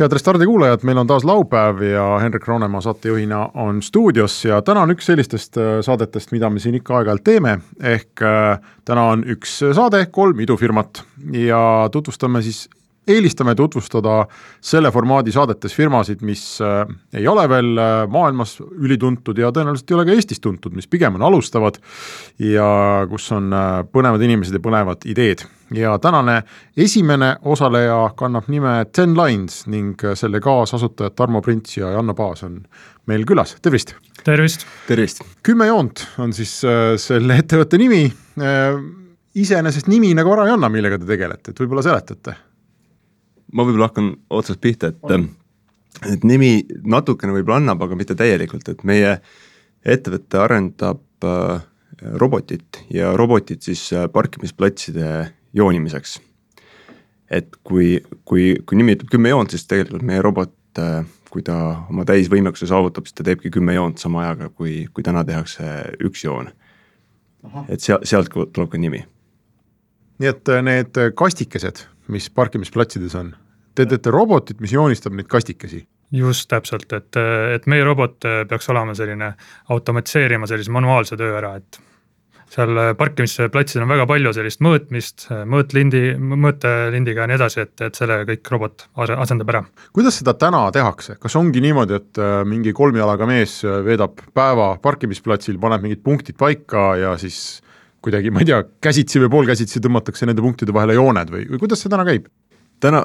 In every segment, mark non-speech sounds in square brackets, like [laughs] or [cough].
head Restardi kuulajad, meil on taas laupäev ja Hendrik Roonemaa saatejuhina on stuudios ja täna on üks sellistest äh, saadetest, mida me siin ikka aeg-ajalt teeme, ehk äh, täna on üks saade, kolm idufirmat. Ja tutvustame siis eelistame tutvustada selle formaadi saadetes firmasid, mis äh, ei ole veel maailmas ülituntud ja tõenäoliselt ei ole ka Eestis tuntud, mis pigem on alustavad ja kus on põnevad inimesed ja põnevad ideed ja tänane esimene osaleja kannab nime Ten Lines ning selle kaasasutajad Tarmo Prints ja Janno Paas on meil külas, tervist! tervist! tervist! kümme joont on siis äh, selle ettevõtte nimi äh,, iseenesest nimi nagu ära ei anna, millega te tegelete, et võib-olla seletate? Ma võib-olla hakkan otsast pihta, et, et nimi natukene võib-olla annab, aga mitte täielikult, et meie ettevõte arendab äh, robotit ja robotit siis äh, parkimisplatside joonimiseks. et kui, kui, kui nimi ütleb kümme joont, siis tegelikult meie robot, äh, kui ta oma täisvõimekuse saavutab, siis ta teebki kümme joont sama ajaga, kui, kui täna tehakse üks joon. et seal, sealt tuleb ka nimi. nii et äh, need kastikesed, mis parkimisplatsides on, te teete robotit, mis joonistab neid kastikesi? just täpselt, et, et meie robot peaks olema selline, automatiseerima sellise manuaalse töö ära, et seal äh, parkimisplatsidel on väga palju sellist mõõtmist, äh, mõõtlindi, mõõtelindiga ja nii edasi, et, et selle kõik robot asendab ära. kuidas seda täna tehakse, kas ongi niimoodi, et äh, mingi kolmjalaga mees veedab päeva parkimisplatsil, paneb mingid punktid paika ja siis kuidagi, ma ei tea, käsitsi või poolkäsitsi tõmmatakse nende punktide vahele jooned või, või kuidas see täna käib? täna,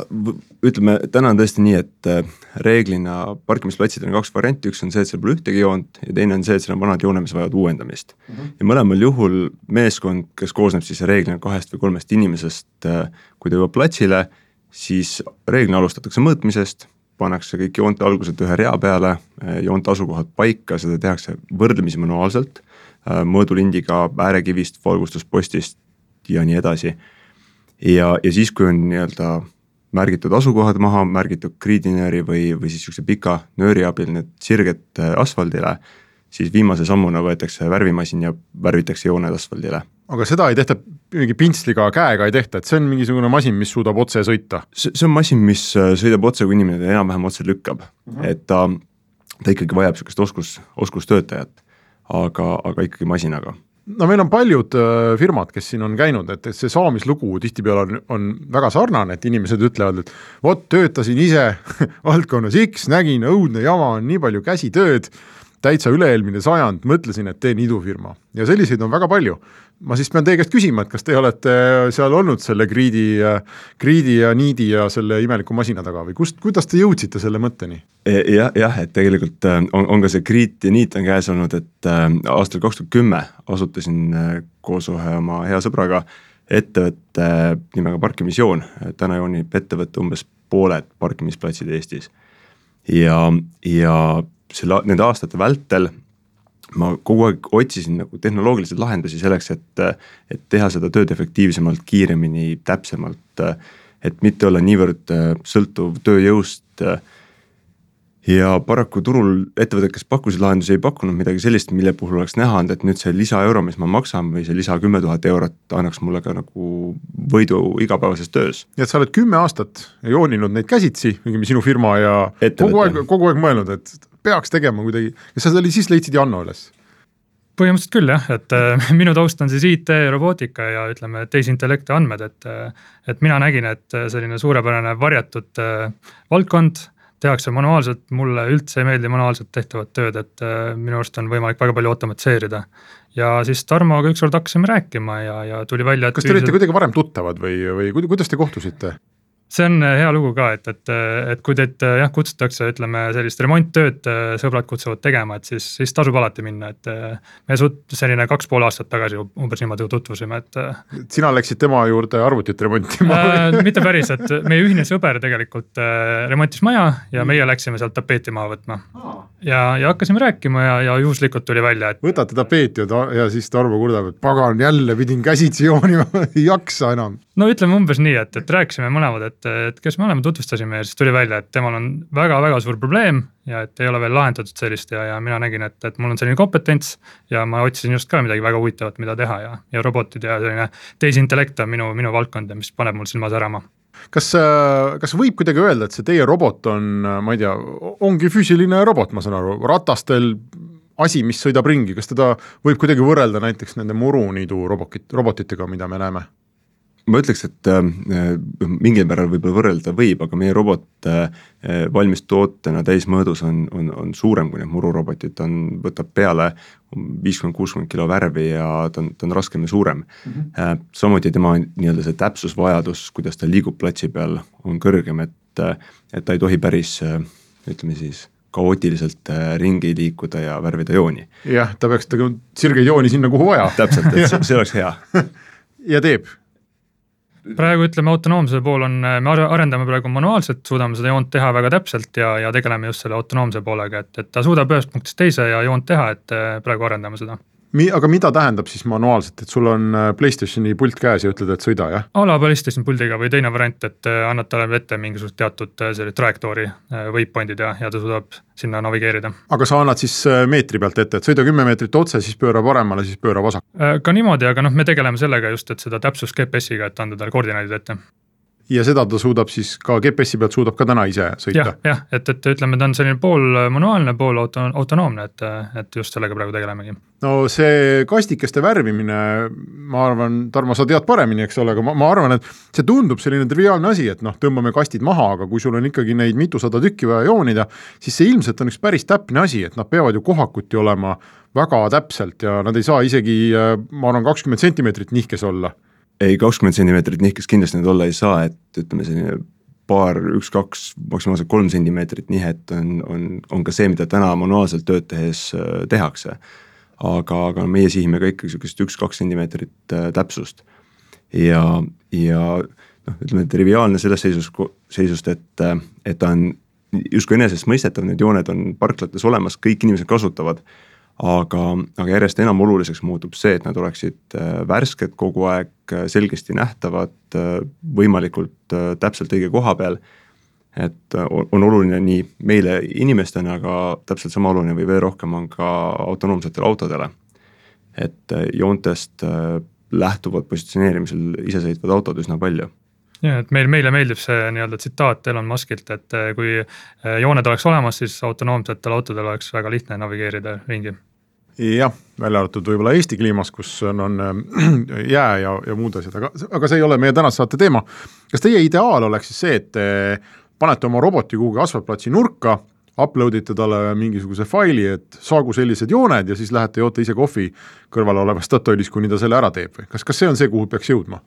ütleme, täna on tõesti nii, et äh, reeglina parkimisplatsidel on kaks varianti, üks on see, et seal pole ühtegi joont ja teine on see, et seal on vanad jooned, mis vajavad uuendamist mm. -hmm. ja mõlemal juhul meeskond, kes koosneb siis reeglina kahest või kolmest inimesest, äh, kui ta jõuab platsile, siis reeglina alustatakse mõõtmisest, pannakse kõik joonte algused ühe rea peale, äh, joonte asukohad paika, seda tehakse võrdlemisi manuaalselt, mõõdulindiga äärekivist, valgustuspostist ja nii edasi. ja, ja siis, kui on nii-öelda märgitud asukohad maha, märgitud kriidinööri või, või siis niisuguse pika nööri abil need sirged äh, asfaldile, siis viimase sammuna võetakse värvimasin ja värvitakse jooned asfaldile. aga seda ei tehta mingi pintsliga, käega ei tehta, et see on mingisugune masin, mis suudab otse sõita? see, see on masin, mis äh, sõidab otse, kui inimene enam-vähem otse lükkab mm, -hmm. et ta, ta ikkagi vajab niisugust oskus, oskustöötajat, aga, aga ikkagi masinaga. No meil on paljud äh, firmad, kes siin on käinud, et, et see saamislugu tihtipeale on, on väga sarnane, et inimesed ütlevad, et vot töötasin ise [laughs] valdkonnas X, nägin õudne jama, on nii palju käsitööd, täitsa üle-eelmine sajand, mõtlesin, et teen idufirma ja selliseid on väga palju ma siis pean teie käest küsima, et kas te olete seal olnud selle Griidi, Griidi ja Niidi ja selle imeliku masina taga või kust, kuidas te jõudsite selle mõtteni? E, jah, jah, et tegelikult äh, on, on ka see Griit ja Niit on käes olnud, et äh, aastal kaks tuhat kümme asutasin äh, koos ühe oma hea sõbraga ettevõtte nimega Parkimisjoon, täna joonib ettevõte umbes pooled parkimisplatsid Eestis. ja, ja selle, nende aastate vältel ma kogu aeg otsisin nagu tehnoloogilisi lahendusi selleks, et, et teha seda tööd efektiivsemalt, kiiremini, täpsemalt. et mitte olla niivõrd äh, sõltuv tööjõust. ja paraku turul ettevõtted, kes pakkusid lahendusi, ei pakkunud midagi sellist, mille puhul oleks näha olnud, et nüüd see lisaeuro, mis ma maksan või see lisa kümme tuhat eurot annaks mulle ka nagu võidu igapäevases töös. nii et sa oled kümme aastat jooninud neid käsitsi, õigemini sinu firma ja Ettevõte. kogu aeg, kogu aeg mõelnud, et peaks tegema kuidagi, kas sa oli, siis leidsid Janno üles? põhimõtteliselt küll jah, et äh, [laughs] minu taust on siis IT, robootika ja ütleme, tehisintellekti andmed, et. Äh, et mina nägin, et äh, selline suurepärane varjatud äh, valdkond tehakse manuaalselt, mulle üldse ei meeldi manuaalselt tehtavat tööd, et äh, minu arust on võimalik väga palju automatiseerida. ja siis Tarmoga ükskord hakkasime rääkima ja, ja tuli välja, et. kas te olite kuidagi varem tuttavad või, või kuidas te kohtusite? See on äh, hea lugu ka, et, et, et kui teid jah, kutsutakse, ütleme sellist remonttööd, sõbrad kutsuvad tegema, et siis, siis tasub alati minna, et. me suht-, selline kaks pool aastat tagasi umbes niimoodi tutvusime, et. sina läksid tema juurde arvutit remontima äh,? mitte päris, et meie ühine sõber tegelikult äh, remontis maja ja meie läksime sealt tapeeti maha võtma. ja, ja hakkasime rääkima ja, ja juhuslikult tuli välja, et. võtate tapeeti ja ta ja siis Tarmo kurdab, et pagan, jälle pidin käsitsi joonima [laughs] ei jaksa enam. No ütleme umbes nii, et, et rääkisime mõlemad, et et, kes me oleme, tutvustasime ja siis tuli välja, et temal on väga-väga suur probleem ja et ei ole veel lahendatud sellist ja, ja mina nägin, et, et mul on selline kompetents. ja ma otsisin just ka midagi väga huvitavat, mida teha ja, ja robotid ja selline tehisintellekt on minu, minu valdkond ja mis paneb mul silma särama kas, kas võib kuidagi öelda, et see teie robot on, ma ei tea, ongi füüsiline robot, ma saan aru, ratastel asi, mis sõidab ringi, kas teda võib kuidagi võrrelda näiteks nende muruniidu robokit, robotitega, mida me näeme? Ma ütleks, et äh, mingil määral võib-olla võrrelda võib, aga meie robot äh, valmis tootena täismõõdus on, on, on suurem kui need mururobotid, ta on, võtab peale viiskümmend, kuuskümmend kilo värvi ja ta on, ta on raskem ja suurem mm. -hmm. Äh, samuti tema nii-öelda see täpsusvajadus, kuidas ta liigub platsi peal, on kõrgem, et, äh, et ta ei tohi päris äh, ütleme siis kaootiliselt äh, ringi liikuda ja värvida jooni. jah, ta peaks tegema sirgeid jooni sinna, kuhu vaja. täpselt, et see, see [laughs] oleks hea ja teeb praegu ütleme, autonoomsuse pool on, me arendame praegu manuaalselt, suudame seda joont teha väga täpselt ja, ja tegeleme just selle autonoomse poolega, et, et ta suudab ühest punktist teise ja joont teha, et eh, praegu arendame seda Mi-, aga mida tähendab siis manuaalselt, et sul on äh, Playstationi pult käes ja ütled, et sõida, jah? a la Playstationi puldiga või teine variant, et äh, annad talle ette mingisugused teatud äh, selle trajektoori waypoint'id ja, ja ta suudab sinna navigeerida. aga sa annad siis meetri pealt ette, et sõida kümme meetrit otse, siis pööra paremale, siis pööra vasak? ka niimoodi, aga noh, me tegeleme sellega just, et seda täpsust GPS-iga, et anda talle koordinaadid ette ja seda ta suudab siis ka GPS-i pealt suudab ka täna ise sõita ja,? jah, et, et ütleme, ta on selline pool manuaalne, pool auto, autonoomne, et, et just sellega praegu tegelemegi. no see kastikeste värvimine, ma arvan, Tarmo, sa tead paremini, eks ole, aga ma, ma arvan, et see tundub selline triviaalne asi, et noh, tõmbame kastid maha, aga kui sul on ikkagi neid mitusada tükki vaja joonida, siis see ilmselt on üks päris täpne asi, et nad peavad ju kohakuti olema väga täpselt ja nad ei saa isegi, ma arvan, kakskümmend sentimeetrit nihkes olla ei, kakskümmend sentimeetrit nihkes kindlasti need olla ei saa, et ütleme, selline paar, üks-kaks, maksimaalselt kolm sentimeetrit nihet on, on, on ka see, mida täna manuaalselt tööd tehes äh, tehakse. aga, aga meie sihime ka ikkagi sihukest üks-kaks sentimeetrit äh, täpsust. ja, ja noh, ütleme triviaalne sellest seisust, seisust, et, et ta on justkui enesestmõistetav, need jooned on parklates olemas, kõik inimesed kasutavad aga, aga järjest enam oluliseks muutub see, et nad oleksid äh, värsked kogu aeg, äh, selgesti nähtavad, äh, võimalikult täpselt õige koha peal. et on oluline nii meile inimestena, aga täpselt sama oluline või veel rohkem on ka autonoomsetele autodele. et joontest lähtuvad positsioneerimisel isesõitvad autod üsna palju ja et meil, meile meeldib see nii-öelda tsitaat Elon Muskilt, et kui jooned oleks olemas, siis autonoomsetel autodel oleks väga lihtne navigeerida ringi jah, välja arvatud võib-olla Eesti kliimas, kus on, on äh, [clears throat] jää ja, ja muud asjad, aga, aga see ei ole meie tänase saate teema. kas teie ideaal oleks siis see, et te panete oma roboti kuhugi asfaltplatsi nurka, upload ite talle mingisuguse faili, et saagu sellised jooned ja siis lähete joote ise kohvi kõrval olevas Statoilis, kuni ta selle ära teeb või kas, kas see on see, kuhu peaks jõudma?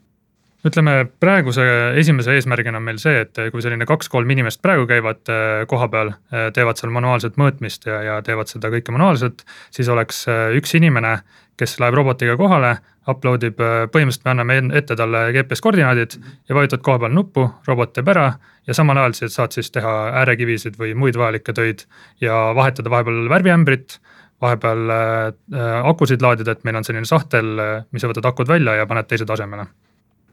Ütleme praeguse esimese eesmärgina on meil see, et kui selline kaks-kolm inimest praegu käivad äh, koha peal, äh, teevad seal manuaalset mõõtmist ja, ja teevad seda kõike manuaalselt, siis oleks üks inimene, kes läheb robotiga kohale, upload ib, põhimõtteliselt me anname ette talle GPS koordinaadid ja vajutad koha peal nuppu, robot teeb ära ja samal ajal siis saad siis teha äärekivisid või muid vajalikke töid ja vahetada vahepeal värviämbrit vahepeal akusid laadida, et meil on selline sahtel, mis sa võtad akud välja ja paned teise tasemele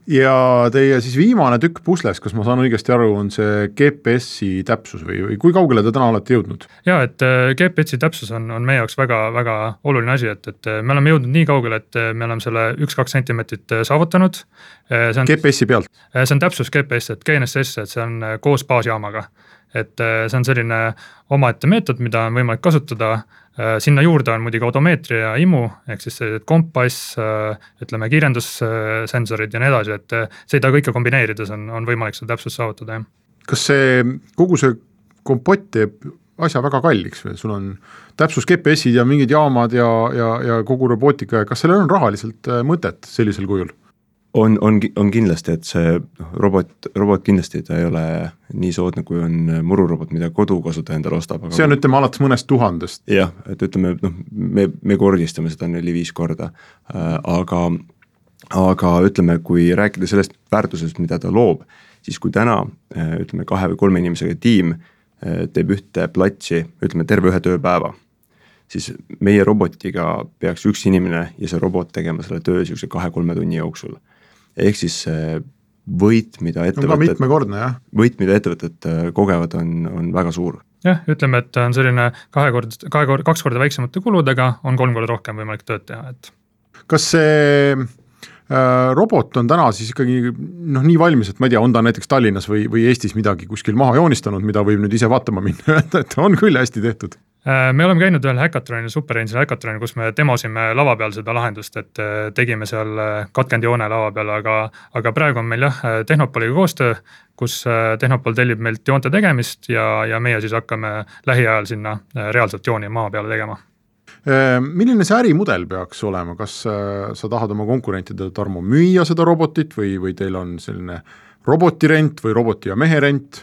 ja teie siis viimane tükk pusles, kas ma saan õigesti aru, on see GPS-i täpsus või, või kui kaugele te täna olete jõudnud? ja et äh, GPS-i täpsus on, on meie jaoks väga-väga oluline asi, et, et äh, me oleme jõudnud nii kaugele, et äh, me oleme selle üks-kaks sentimeetrit saavutanud. GPS-i pealt? see on täpsus GPS, et GNSS, et see on koos baasjaamaga. et see on selline omaette meetod, mida on võimalik kasutada sinna juurde on muidugi odomeetria ja IMU ehk siis sellised kompass, äh, ütleme kiirendussensorid ja nii edasi, et äh, seda kõike kombineerides on, on võimalik seda täpsust saavutada, jah. kas see, kogu see kompott teeb asja väga kalliks või sul on täpsus GPS-id ja mingid jaamad ja, ja, ja kogu robootika ja kas sellel on rahaliselt mõtet sellisel kujul? On, on, on kindlasti, et see noh, robot, robot kindlasti ta ei ole nii soodne, kui on mururobot, mida kodukasutaja endale ostab. see on, ütleme alates mõnest tuhandest. jah, et ütleme noh, me, me kordistame seda neli-viis korda äh,, aga, aga ütleme, kui rääkida sellest väärtusest, mida ta loob, siis kui täna äh, ütleme, kahe või kolme inimesega tiim äh, teeb ühte platsi, ütleme terve ühe tööpäeva siis meie robotiga peaks üks inimene ja see robot tegema selle töö sihukese kahe-kolme tunni jooksul ehk siis see võit, mida ettevõtted. mitmekordne jah. võit, mida ettevõtted äh, kogevad, on, on väga suur. jah, ütleme, et on selline kahekord, kahe kord, kaks korda väiksemate kuludega on kolm korda rohkem võimalik tööd teha, et. kas see äh, robot on täna siis ikkagi noh, nii valmis, et ma ei tea, on ta näiteks Tallinnas või, või Eestis midagi kuskil maha joonistanud, mida võib nüüd ise vaatama minna [laughs] ja öelda, et on küll hästi tehtud Äh, me oleme käinud ühel häkatronil, SuperEngine häkatronil, kus me demosime lava peal seda lahendust, et äh, tegime seal äh, katkendjoone lava peal, aga, aga praegu on meil jah, Tehnopoliga koostöö, kus Tehnopol tellib meilt joonte tegemist ja, ja meie siis hakkame lähiajal sinna reaalselt jooni maa peale tegema milline see ärimudel peaks olema, kas sa tahad oma konkurentidele, Tarmo, müüa seda robotit või, või teil on selline robotirent või roboti ja mehe rent?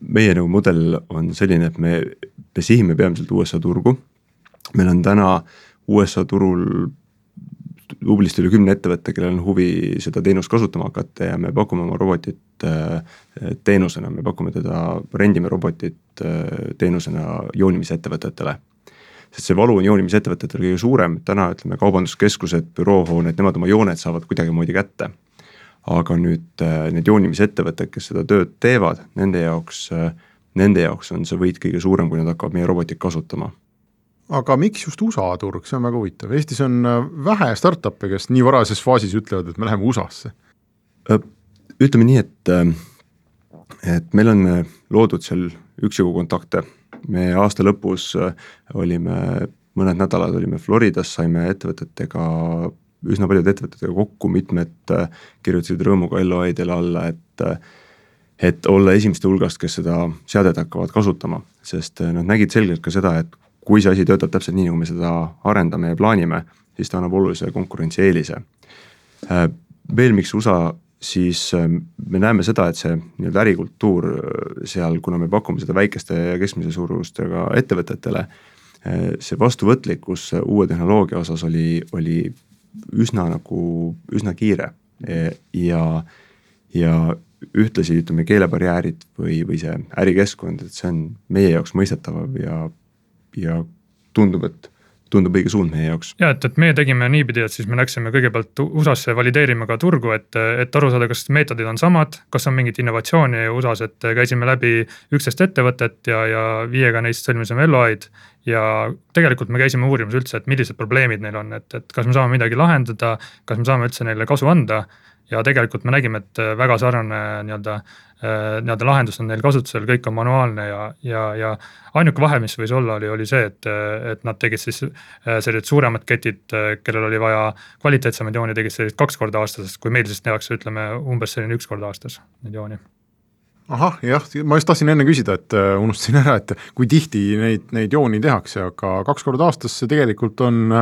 Meie nagu mudel on selline, et me, me sihime peamiselt USA turgu. meil on täna USA turul tublisti üle kümne ettevõtte, kellel on huvi seda teenust kasutama hakata ja me pakume oma robotit äh, teenusena, me pakume teda, rendime robotit äh, teenusena joonimisettevõtetele. sest see valu on joonimisettevõtetel kõige suurem, täna ütleme, kaubanduskeskused, büroohooned, nemad oma jooned saavad kuidagimoodi kätte aga nüüd äh, need joonimisettevõtted, kes seda tööd teevad, nende jaoks, äh, nende jaoks on see võit kõige suurem, kui nad hakkavad meie robotit kasutama. aga miks just USA turg, see on väga huvitav, Eestis on äh, vähe startup'e, kes nii varajases faasis ütlevad, et me läheme USA-sse. ütleme nii, et, et meil on loodud seal üksjagu kontakte, me aasta lõpus olime mõned nädalad olime Floridas, saime ettevõtetega üsna paljude ettevõtetega kokku, mitmed äh, kirjutasid rõõmuga LOI-dele alla, et äh, et olla esimeste hulgast, kes seda seadet hakkavad kasutama, sest äh, nad nägid selgelt ka seda, et kui see asi töötab täpselt nii, nagu me seda arendame ja plaanime, siis ta annab olulise konkurentsieelise. veel, miks USA, siis me näeme seda, et see nii-öelda ärikultuur seal, kuna me pakume seda väikeste ja keskmise suurustega ettevõtetele, see vastuvõtlikkus uue tehnoloogia osas oli, oli üsna nagu, üsna kiire. Ja, ja ühtlasi ütleme, keelebarjäärid või, või see ärikeskkond, et see on meie jaoks mõistetav ja, ja tundub, et tundub õige suund meie jaoks. ja et, et meie tegime niipidi, et siis me läksime kõigepealt USA-sse valideerima ka turgu, et, et aru saada, kas meetodid on samad, kas on mingit innovatsiooni USA-s, et käisime läbi üksteist ettevõtet ja, ja viiega neist sõlmisime LOI-d. ja tegelikult me käisime uurimas üldse, et millised probleemid neil on, et, et kas me saame midagi lahendada, kas me saame üldse neile kasu anda ja tegelikult me nägime, et väga sarnane nii-öelda Äh, nii-öelda lahendus on neil kasutusel, kõik on manuaalne ja, ja, ja ainuke vahe, mis võis olla, oli, oli see, et, et nad tegid siis äh, sellised suuremad ketid, äh, kellel oli vaja kvaliteetsemaid jooni, tegid selliseid kaks korda aastas, kui meil siis tehakse, ütleme umbes selline üks kord aastas neid jooni. Ahah, jah, ma just tahtsin enne küsida, et unustasin ära, et kui tihti neid, neid jooni tehakse, aga kaks korda aastas see tegelikult on,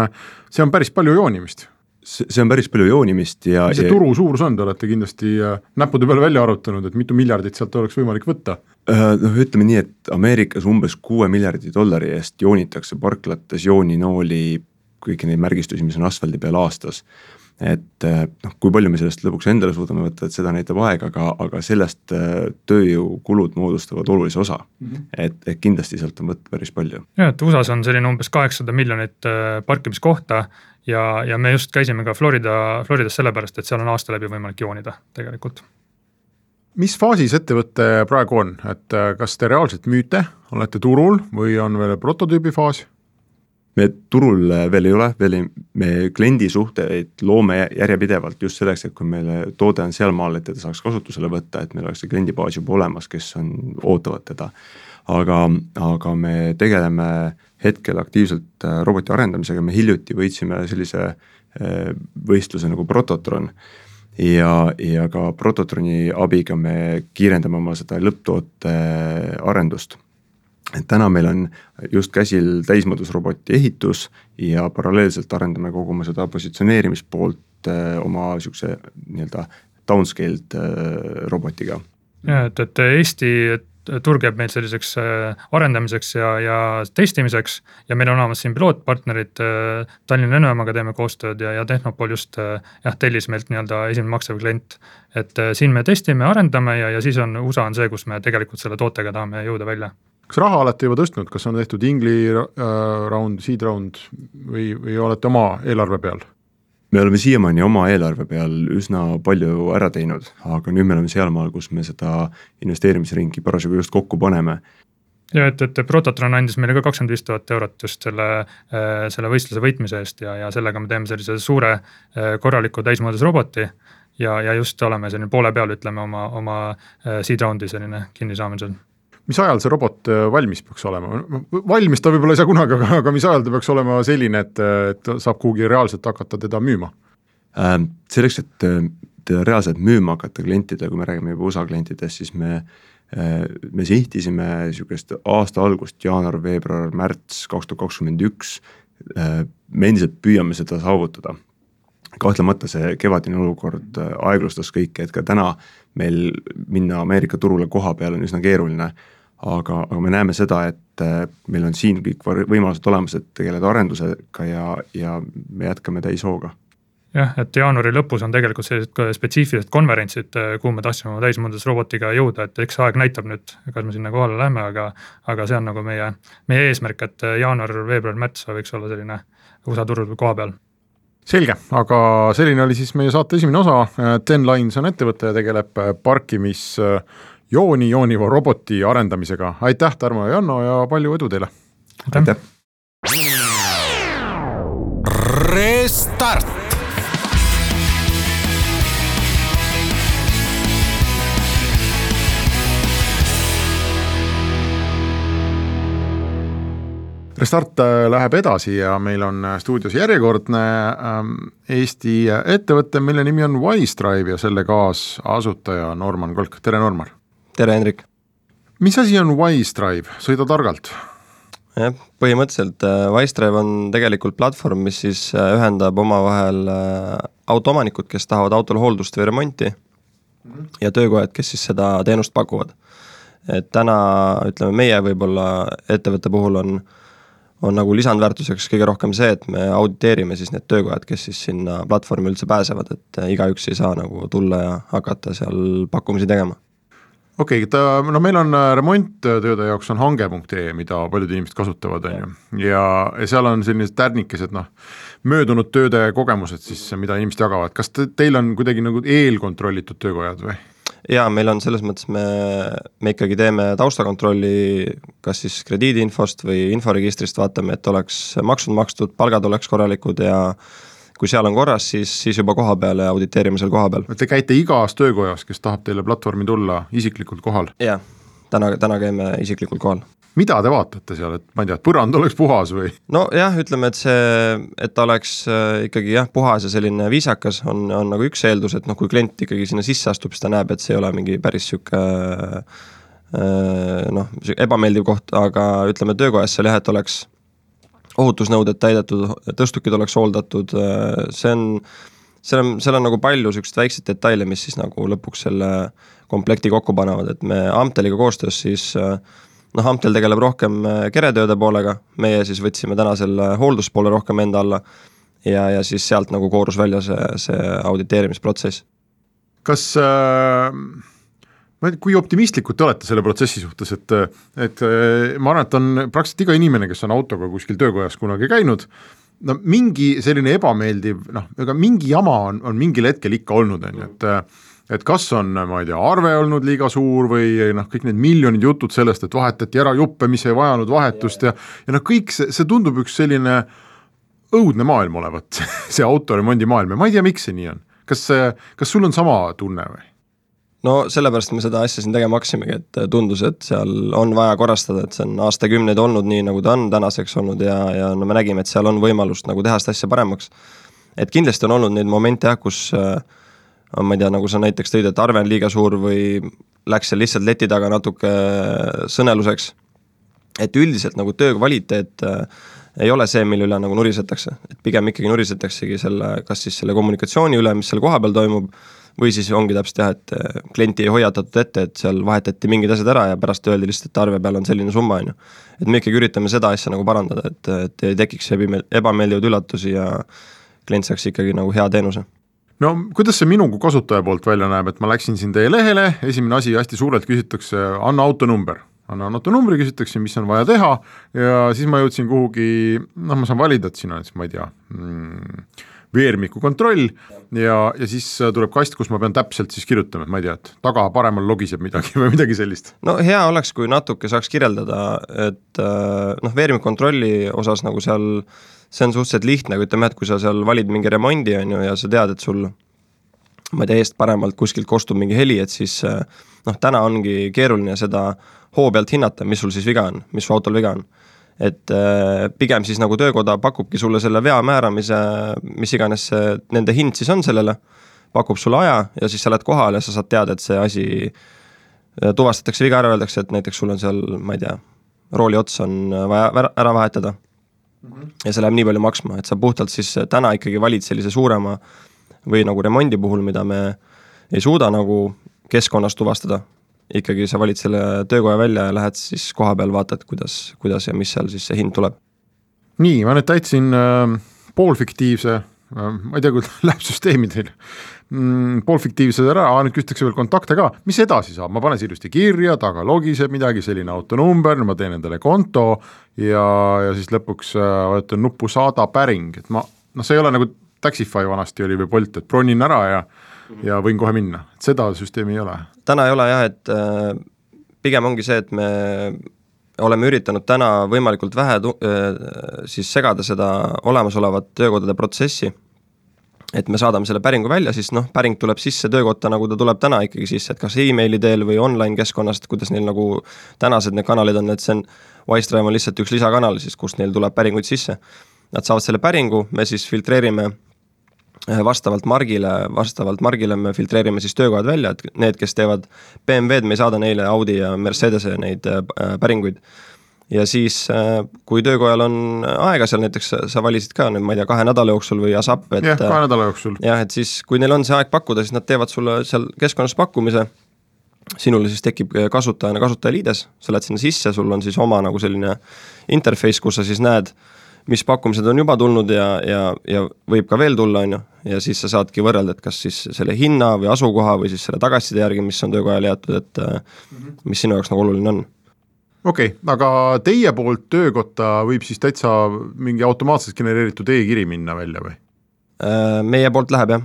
see on päris palju joonimist see on päris palju joonimist ja mis see turu suurus on, te olete kindlasti äh, näppude peale välja arvutanud, et mitu miljardit sealt oleks võimalik võtta? Äh, noh, ütleme nii, et Ameerikas umbes kuue miljardi dollari eest joonitakse parklates jooninooli, kõiki neid märgistusi, mis on asfaldi peal aastas et äh, noh, kui palju me sellest lõpuks endale suudame võtta, et seda näitab aeg, aga, aga sellest tööjõukulud moodustavad olulise osa mm. -hmm. et, et kindlasti sealt on võtta päris palju. jah, et USA-s on selline umbes kaheksasada miljonit parkimiskohta ja, ja me just käisime ka Florida, Floridas sellepärast, et seal on aasta läbi võimalik joonida tegelikult. mis faasis ettevõte praegu on, et kas te reaalselt müüte, olete turul või on veel prototüübi faas? Me turul äh, veel ei ole, veel ei, me kliendisuhteid loome järjepidevalt just selleks, et kui meile toode on sealmaal, et teda saaks kasutusele võtta, et meil oleks see kliendibaas juba olemas, kes on, ootavad teda. aga, aga me tegeleme hetkel aktiivselt äh, roboti arendamisega, me hiljuti võitsime sellise äh, võistluse nagu Prototron ja, ja ka Prototroni abiga me kiirendame oma seda lõpptoote arendust. Et täna meil on just käsil täismõõdusroboti ehitus ja paralleelselt arendame kogu oma seda positsioneerimispoolt äh, oma sihukese nii-öelda downscaled äh, robotiga. ja et, et Eesti turg jääb meil selliseks äh, arendamiseks ja, ja testimiseks ja meil on olemas siin pilootpartnerid, Tallinna Lennujaamaga teeme koostööd ja, ja Tehnopol just jah, tellis meilt nii-öelda esimene maksev klient. et siin me testime, arendame ja, ja siis on USA on see, kus me tegelikult selle tootega tahame jõuda välja kas raha olete juba tõstnud, kas on tehtud ingli äh, round, seed round või, või olete oma eelarve peal? me oleme siiamaani oma eelarve peal üsna palju ära teinud, aga nüüd me oleme sealmaal, kus me seda investeerimisringi parasjagu just kokku paneme ja et, et Prototron andis meile ka kakskümmend viis tuhat eurot just selle, äh, selle võistluse võitmise eest ja, ja sellega me teeme sellise suure äh, korraliku täismõõdus roboti. ja, ja just oleme selline poole peal, ütleme oma, oma äh, seed round'i selline kinnisaamisel mis ajal see robot äh, valmis peaks olema, valmis ta võib-olla ei saa kunagi, aga, aga mis ajal ta peaks olema selline, et, et saab kuhugi reaalselt hakata teda müüma ähm,? Selleks, et äh, teda reaalselt müüma hakata klientidele, kui me räägime juba USA klientidest, siis me äh, me sihtisime niisugust aasta algust, jaanuar, veebruar, märts kaks tuhat kakskümmend üks, me endiselt püüame seda saavutada. kahtlemata see kevadine olukord aeglustas kõike, et ka täna meil minna Ameerika turule koha peal on üsna keeruline aga, aga me näeme seda, et äh, meil on siin kõik võimalused olemas, et tegeleda arendusega ja, ja me jätkame täishooga jah, et jaanuari lõpus on tegelikult sellised spetsiifilised konverentsid, äh, kuhu me tahtsime oma täismõõdusrobotiga jõuda, et eks aeg näitab nüüd, kas me sinna kohale läheme, aga. aga see on nagu meie, meie eesmärk, et äh, jaanuar, veebruar, märts võiks olla selline USA turul koha peal selge, aga selline oli siis meie saate esimene osa, Ten Lines on ettevõte ja tegeleb parkimis äh, jooni jooniva roboti arendamisega. aitäh, Tarmo ja Janno ja palju edu teile! aitäh! Restart. Restart äh, läheb edasi ja meil on äh, stuudios järjekordne ähm, Eesti ettevõte, mille nimi on Wisedrive ja selle kaasasutaja Norman Kolk, tere Norman! tere, Hendrik! mis asi on Wisedrive, sõida targalt? jah, põhimõtteliselt äh, Wisedrive on tegelikult platvorm, mis siis äh, ühendab omavahel äh, autoomanikud, kes tahavad autol hooldust või remonti -hmm. ja töökojad, kes siis seda teenust pakuvad. et täna ütleme, meie võib-olla ettevõtte puhul on on nagu lisandväärtuseks kõige rohkem see, et me auditeerime siis need töökojad, kes siis sinna platvormi üldse pääsevad, et igaüks ei saa nagu tulla ja hakata seal pakkumisi tegema. Okei okay,, ta, no meil on äh, remonttööde jaoks on hange.ee, mida paljud inimesed kasutavad, on ju, ja, ja seal on sellised tärnikesed, noh, möödunud tööde kogemused siis, mida inimesed jagavad, kas te, teil on kuidagi nagu eelkontrollitud töökojad või? Jaa, meil on selles mõttes, me, me ikkagi teeme taustakontrolli kas siis krediidiinfost või inforegistrist, vaatame, et oleks maksud makstud, palgad oleks korralikud ja kui seal on korras, siis, siis juba koha peal ja auditeerime seal kohapeal. Te käite igas töökojas, kes tahab teile platvormi tulla, isiklikult kohal? jah, täna, täna käime isiklikult kohal mida te vaatate seal, et ma ei tea, et põrand oleks puhas või? nojah, ütleme, et see, et ta oleks äh, ikkagi jah, puhas ja selline viisakas, on, on nagu üks eeldus, et noh, kui klient ikkagi sinna sisse astub, siis ta näeb, et see ei ole mingi päris sihuke äh, noh, ebameeldiv koht, aga ütleme, töökojas seal jah, et oleks ohutusnõuded täidetud, tõstukid oleks hooldatud, see on, seal on, seal on nagu palju siukseid väikseid detaile, mis siis nagu lõpuks selle komplekti kokku panevad, et me Amteliga koostöös siis noh, Amtel tegeleb rohkem keretööde poolega, meie siis võtsime täna selle hoolduspoole rohkem enda alla ja, ja siis sealt nagu koorus välja see, see auditeerimisprotsess. kas äh kui optimistlikud te olete selle protsessi suhtes, et, et ma arvan, et on praktiliselt iga inimene, kes on autoga kuskil töökojas kunagi käinud, no mingi selline ebameeldiv noh, ega mingi jama on, on mingil hetkel ikka olnud, on ju, et et kas on, ma ei tea, arve olnud liiga suur või noh, kõik need miljonid jutud sellest, et vahetati ära juppe, mis ei vajanud vahetust ja ja noh, kõik see, see tundub üks selline õudne maailm olevat [laughs] see autoremondi maailm ja ma ei tea, miks see nii on. kas, kas sul on sama tunne või? no sellepärast me seda asja siin tegema hakkasimegi, et tundus, et seal on vaja korrastada, et see on aastakümneid olnud nii, nagu ta on tänaseks olnud ja, ja no me nägime, et seal on võimalust nagu teha seda asja paremaks. et kindlasti on olnud neid momente jah, kus äh, ma ei tea, nagu sa näiteks tõid, et arve on liiga suur või läks seal lihtsalt leti taga natuke sõneluseks. et üldiselt nagu töö kvaliteet äh, ei ole see, mille üle nagu nurisetakse, et pigem ikkagi nurisetaksegi selle, kas siis selle kommunikatsiooni üle, mis seal kohapeal toimub, või siis ongi täpselt jah, et äh, klienti ei hoiatatud ette, et seal vahetati mingid asjad ära ja pärast öeldi lihtsalt, et arve peal on selline summa, on ju. et me ikkagi üritame seda asja nagu parandada, et, et ei tekiks ebime-, ebameeldivaid üllatusi ja klient saaks ikkagi nagu hea teenuse no kuidas see minu kui kasutaja poolt välja näeb, et ma läksin siin teie lehele, esimene asi hästi suurelt küsitakse, anna autonumber. Annan autonumbri, küsitakse, mis on vaja teha? Ja siis ma jõudsin kuhugi, noh, ma saan valida, et siin on siis, ma ei tea mm,, veermiku kontroll. Ja, ja siis tuleb kast, kus ma pean täpselt siis kirjutama, et ma ei tea, et taga paremal logiseb midagi [laughs] või midagi sellist. no hea oleks, kui natuke saaks kirjeldada, et äh, noh, veermikkontrolli osas nagu seal see on suhteliselt lihtne, aga ütleme, et kui sa seal valid mingi remondi, on ju, ja sa tead, et sul ma ei tea, eest-paremalt kuskilt kostub mingi heli, et siis äh, noh, täna ongi keeruline seda hoo pealt hinnata, mis sul siis viga on, mis su autol viga on. et äh, pigem siis nagu töökoda pakubki sulle selle vea määramise, mis iganes see nende hind siis on sellele, pakub sulle aja ja siis sa lähed kohale ja sa saad teada, et see asi äh, tuvastatakse viga ära, öeldakse, et näiteks sul on seal, ma ei tea, rooli ots on vaja ära vahetada. Ja see läheb nii palju maksma, et sa puhtalt siis täna ikkagi valid sellise suurema või nagu remondi puhul, mida me ei suuda nagu keskkonnas tuvastada, ikkagi sa valid selle töökoja välja ja lähed siis koha peal, vaatad, kuidas, kuidas ja mis seal siis see hind tuleb. nii, ma nüüd täitsin äh, poolfiktiivse äh,, ma ei tea, kuidas [laughs] läheb süsteemi teil mm,, poolfiktiivse ära, nüüd küsitakse veel kontakte ka, mis edasi saab, ma panen see ilusti kirja, taga logiseb midagi, selline autonumber, ma teen endale konto ja, ja siis lõpuks äh, vajutan nuppu saada päring, et ma noh, see ei ole nagu Taxify vanasti oli või Bolt, et bronin ära ja ja võin kohe minna, et seda süsteemi ei ole. Täna ei ole jah, et äh, pigem ongi see, et me oleme üritanud täna võimalikult vähe tu-, äh, siis segada seda olemasolevat töökodade protsessi, et me saadame selle päringu välja, siis noh, päring tuleb sisse töökotta, nagu ta tuleb täna ikkagi sisse, et kas emaili teel või online keskkonnast, kuidas neil nagu tänased need kanalid on, et see on, Wisedrive on lihtsalt üks lisakanal siis, kust neil tuleb päringuid sisse. Nad saavad selle päringu, me siis filtreerime Äh, vastavalt margile, vastavalt margile me filtreerime siis töökohad välja, et need, kes teevad BMW-d, me ei saada neile Audi ja Mercedese neid äh, päringuid. Ja siis, äh, kui töökojal on aega seal näiteks, sa valisid ka nüüd, ma ei tea, kahe nädala jooksul või ASAP, et jah, kahe nädala jooksul. jah, et siis, kui neil on see aeg pakkuda, siis nad teevad sulle seal keskkonnas pakkumise, sinule siis tekib kasutajana kasutajaliides, sa lähed sinna sisse, sul on siis oma nagu selline interface, kus sa siis näed äh, mis pakkumised on juba tulnud ja, ja, ja võib ka veel tulla, on ju, ja siis sa saadki võrrelda, et kas siis selle hinna või asukoha või siis selle tagasiside järgi, mis on töökojale jäetud, et -hmm. mis sinu jaoks nagu oluline on okei okay,, aga teie poolt töökotta võib siis täitsa mingi automaatselt genereeritud e-kiri minna välja või? Äh, meie poolt läheb jah,